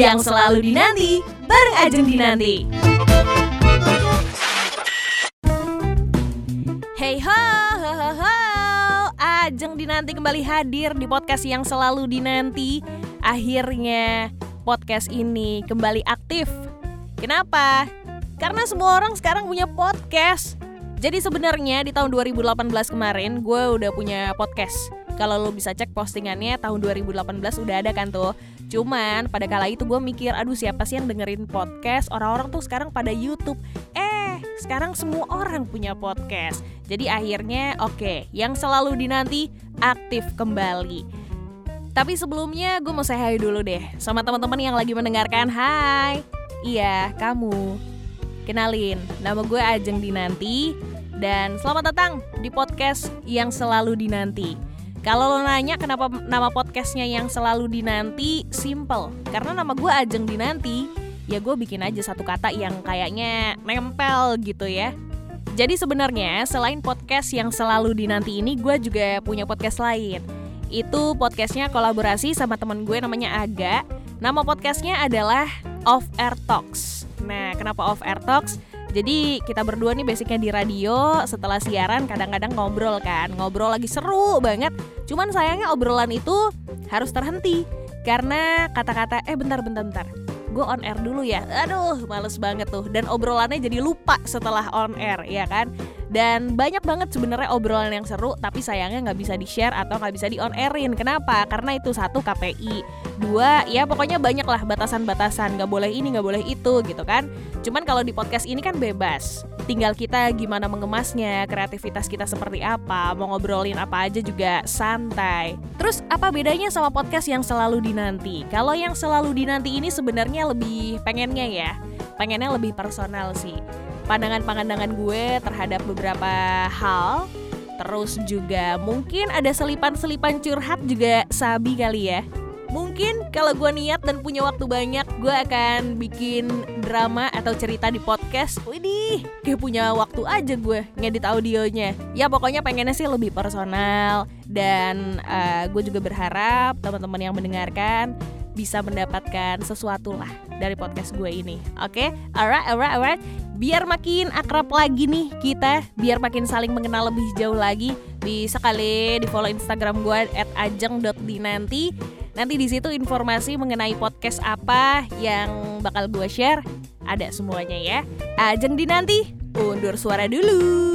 yang selalu dinanti bareng Ajeng Dinanti. Hey ho, ho, ho, ho. Ajeng Dinanti kembali hadir di podcast yang selalu dinanti. Akhirnya podcast ini kembali aktif. Kenapa? Karena semua orang sekarang punya podcast. Jadi sebenarnya di tahun 2018 kemarin gue udah punya podcast. Kalau lo bisa cek postingannya tahun 2018 udah ada kan tuh. Cuman pada kala itu gue mikir, aduh siapa sih yang dengerin podcast? Orang-orang tuh sekarang pada YouTube. Eh, sekarang semua orang punya podcast. Jadi akhirnya oke, okay, yang selalu dinanti aktif kembali. Tapi sebelumnya gue mau say hi dulu deh sama teman-teman yang lagi mendengarkan. Hai. Iya, kamu. Kenalin, nama gue Ajeng Dinanti dan selamat datang di podcast yang selalu dinanti. Kalau lo nanya kenapa nama podcastnya yang selalu dinanti, simple. Karena nama gue Ajeng Dinanti, ya gue bikin aja satu kata yang kayaknya nempel gitu ya. Jadi sebenarnya selain podcast yang selalu dinanti ini, gue juga punya podcast lain. Itu podcastnya kolaborasi sama temen gue namanya Aga. Nama podcastnya adalah Off Air Talks. Nah, kenapa Off Air Talks? Jadi kita berdua nih basicnya di radio setelah siaran kadang-kadang ngobrol kan. Ngobrol lagi seru banget. Cuman sayangnya obrolan itu harus terhenti. Karena kata-kata eh bentar bentar bentar gue on air dulu ya. Aduh males banget tuh. Dan obrolannya jadi lupa setelah on air ya kan? Dan banyak banget sebenarnya obrolan yang seru tapi sayangnya nggak bisa di share atau nggak bisa di on airin. Kenapa? Karena itu satu KPI dua ya pokoknya banyak lah batasan-batasan. Nggak boleh ini nggak boleh itu gitu kan? Cuman kalau di podcast ini kan bebas tinggal kita gimana mengemasnya kreativitas kita seperti apa mau ngobrolin apa aja juga santai. Terus apa bedanya sama podcast yang selalu dinanti? Kalau yang selalu dinanti ini sebenarnya lebih pengennya ya pengennya lebih personal sih. Pandangan-pandangan gue terhadap beberapa hal terus juga mungkin ada selipan-selipan curhat juga sabi kali ya Mungkin kalau gue niat dan punya waktu banyak Gue akan bikin drama atau cerita di podcast Widih, kayak punya waktu aja gue ngedit audionya Ya pokoknya pengennya sih lebih personal Dan uh, gue juga berharap teman-teman yang mendengarkan bisa mendapatkan sesuatu lah dari podcast gue ini. Oke, okay? alright, alright, alright. Biar makin akrab lagi nih kita, biar makin saling mengenal lebih jauh lagi, bisa kali di follow Instagram gue @ajeng.dinanti. Nanti di situ informasi mengenai podcast apa yang bakal gue share ada semuanya ya. Ajeng dinanti, undur suara dulu.